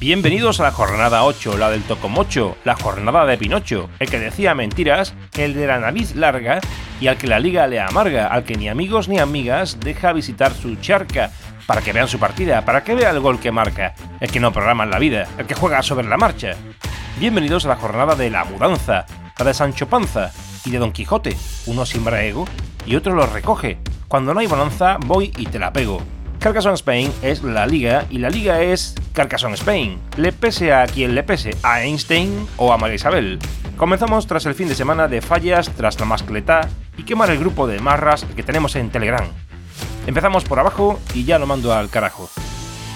Bienvenidos a la jornada 8, la del Tocomocho, la jornada de Pinocho, el que decía mentiras, el de la nariz larga y al que la liga le amarga, al que ni amigos ni amigas deja visitar su charca para que vean su partida, para que vea el gol que marca, el que no programa en la vida, el que juega sobre la marcha. Bienvenidos a la jornada de la mudanza, la de Sancho Panza y de Don Quijote, uno siembra ego y otro lo recoge. Cuando no hay bonanza, voy y te la pego. Carcassonne Spain es la liga y la liga es Carcassonne Spain. Le pese a quien le pese, a Einstein o a María Isabel. Comenzamos tras el fin de semana de fallas, tras la mascleta y quemar el grupo de marras que tenemos en Telegram. Empezamos por abajo y ya lo mando al carajo.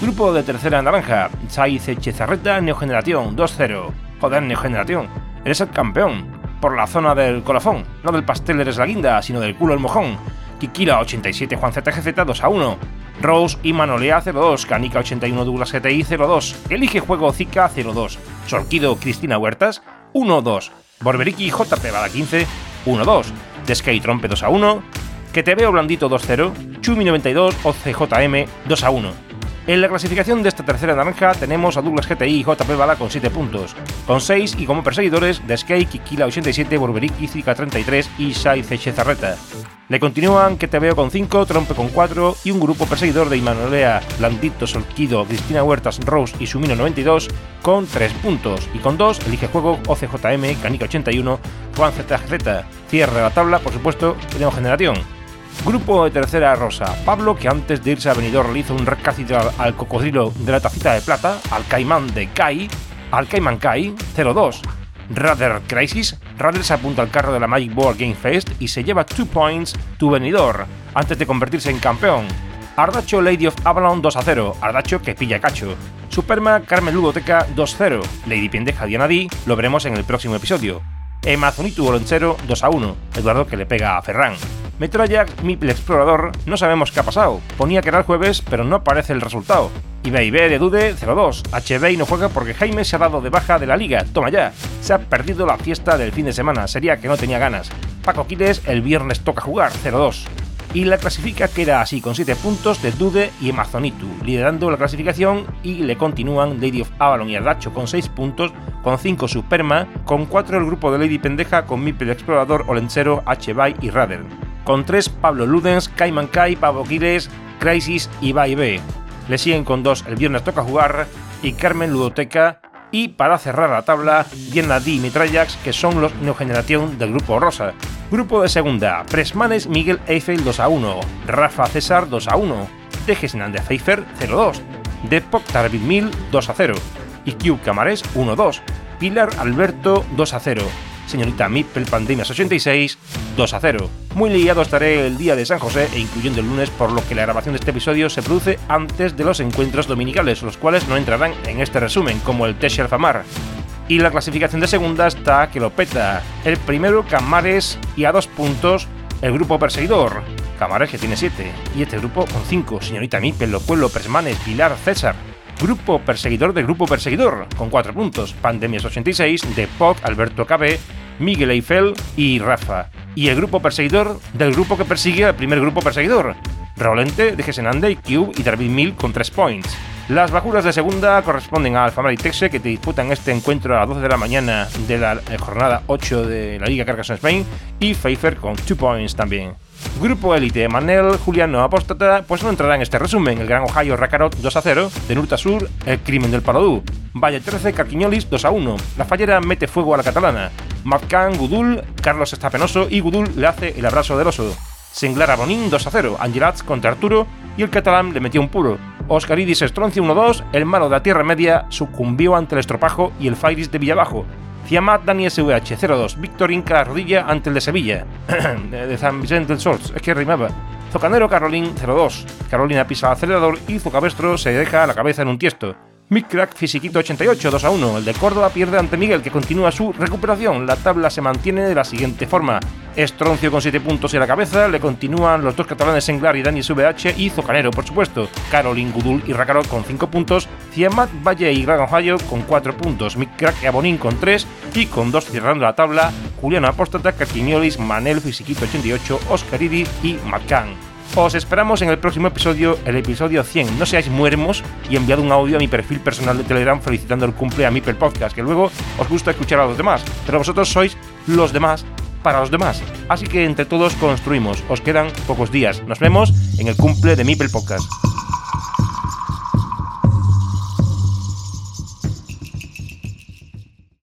Grupo de tercera naranja, Saiz Echezarreta Neogeneración 2-0. Joder, Neogeneración, eres el campeón. Por la zona del colofón, no del pastel eres la guinda, sino del culo el mojón. Kikila 87 Juan ZGZ 2 a 1. Rose y Manolea 02, Canica 81 Douglas GTI 02, Elige Juego Zika 02, Sorquido Cristina Huertas 1-2, Borberiki JP Bada 15 1-2, Desky Trompe 2 a 1, Que Te Veo Blandito 2-0, Chumi 92 OCJM 2 a 1. En la clasificación de esta tercera naranja tenemos a Douglas GTI y JP Bala con 7 puntos, con 6 y como perseguidores Desky, Kikila 87, Borberiki Zika 33 y Sai Zarreta. Le continúan Que Te con 5, Trompe con 4 y un grupo perseguidor de Imanolea, Blandito, Solquido, Cristina Huertas, Rose y Sumino 92 con 3 puntos y con 2 elige juego OCJM, Canica 81, Juan ZZ. Cierra la tabla, por supuesto, tenemos generación. Grupo de tercera rosa. Pablo, que antes de irse a Benidorm le hizo un recácito al cocodrilo de la tacita de plata, al caimán de Kai, al caimán Kai, 02. Rather Crisis, Rather se apunta al carro de la Magic Board Game Fest y se lleva 2 points tu venidor, antes de convertirse en campeón. Ardacho Lady of Avalon 2 a 0, Ardacho que pilla cacho. Superma Carmen Ludoteca 2-0, Lady Pendeja Diana D, lo veremos en el próximo episodio. Emazonitu Olonchero 2 a 1, Eduardo que le pega a Ferran. Metroyax Mipel Explorador, no sabemos qué ha pasado. Ponía que era el jueves, pero no aparece el resultado. Y de Dude 02. HB no juega porque Jaime se ha dado de baja de la liga. Toma ya. Se ha perdido la fiesta del fin de semana. Sería que no tenía ganas. Paco Quiles el viernes toca jugar 02. Y la clasifica queda así con 7 puntos de Dude y Amazonitu, liderando la clasificación y le continúan Lady of Avalon y Ardacho con 6 puntos, con 5 Superma, con 4 el grupo de Lady Pendeja con Mipel Explorador, Olencero, HB y Radel con 3 Pablo Ludens, Cayman Kai, Pablo Quiles, Crisis y B. Le siguen con 2 El Viernes Toca Jugar y Carmen Ludoteca. Y para cerrar la tabla, Diana D y Mitrayax, que son los neogeneración del grupo Rosa. Grupo de segunda, Presmanes Miguel Eiffel 2 a 1, Rafa César 2 a 1, Dejes de Pfeiffer 0-2, Depok Tarvin Mil 2 a 0, y Cube Camares 1-2, Pilar Alberto 2 a 0, señorita Mipel Pandemias 86, 2 a 0. Muy liado estaré el día de San José e incluyendo el lunes, por lo que la grabación de este episodio se produce antes de los encuentros dominicales, los cuales no entrarán en este resumen, como el Tesher Famar. Y la clasificación de segunda está que lo peta. El primero, Camares, y a dos puntos, el grupo perseguidor. Camares que tiene 7, y este grupo con 5, señorita Mipel, Lo Pueblo, Persmanes, Pilar, César. Grupo perseguidor de Grupo Perseguidor, con 4 puntos. Pandemias 86, de POC, Alberto KB, Miguel Eiffel y Rafa. Y el grupo perseguidor del grupo que persigue al primer grupo perseguidor. Rolente, de Gesenande, Cube y David Mill con 3 points. Las bajuras de segunda corresponden a Alfamar y Texe, que te disputan este encuentro a las 12 de la mañana de la eh, jornada 8 de la Liga Carcassonne Spain, y Pfeiffer con 2 points también. Grupo Elite, Manel, Juliano Apóstata, pues no entrará en este resumen. El Gran Ohio Racarot 2 a 0, de Nurta Sur, El Crimen del Parodú, Valle 13, Carquiñolis 2 a 1, La Fallera mete fuego a la catalana, Mafcan, Gudul, Carlos está penoso y Gudul le hace el abrazo del oso. Senglar Bonín 2 a 0, Angelats contra Arturo y el catalán le metió un puro. Oscaridis Estroncio 1-2, el malo de la Tierra Media sucumbió ante el estropajo y el Fairis de Villabajo. Ciamat Dani SVH 02, Víctor Inca rodilla ante el de Sevilla, de San Vicente del Sols, es que rimaba. Zocanero Carolín 02, Carolina pisa el acelerador y Zucabestro se deja la cabeza en un tiesto. Mick Crack Fisiquito 88, 2 a 1. El de Córdoba pierde ante Miguel, que continúa su recuperación. La tabla se mantiene de la siguiente forma. Estroncio con 7 puntos a la cabeza. Le continúan los dos catalanes Englar y Dani SVH y Zocanero, por supuesto. Caroline Gudul y Racarot con 5 puntos. Ciamat, Valle y Gran con 4 puntos. Mick Crack y Abonín con 3. Y con 2 cerrando la tabla. Juliano Apóstata, Caquiniolis, Manel Fisiquito 88, Oscar Iri y Macán. Os esperamos en el próximo episodio, el episodio 100. No seáis muermos y enviad un audio a mi perfil personal de Telegram felicitando el cumple a Mipel Podcast, que luego os gusta escuchar a los demás, pero vosotros sois los demás para los demás. Así que entre todos construimos. Os quedan pocos días. Nos vemos en el cumple de Mipel Podcast.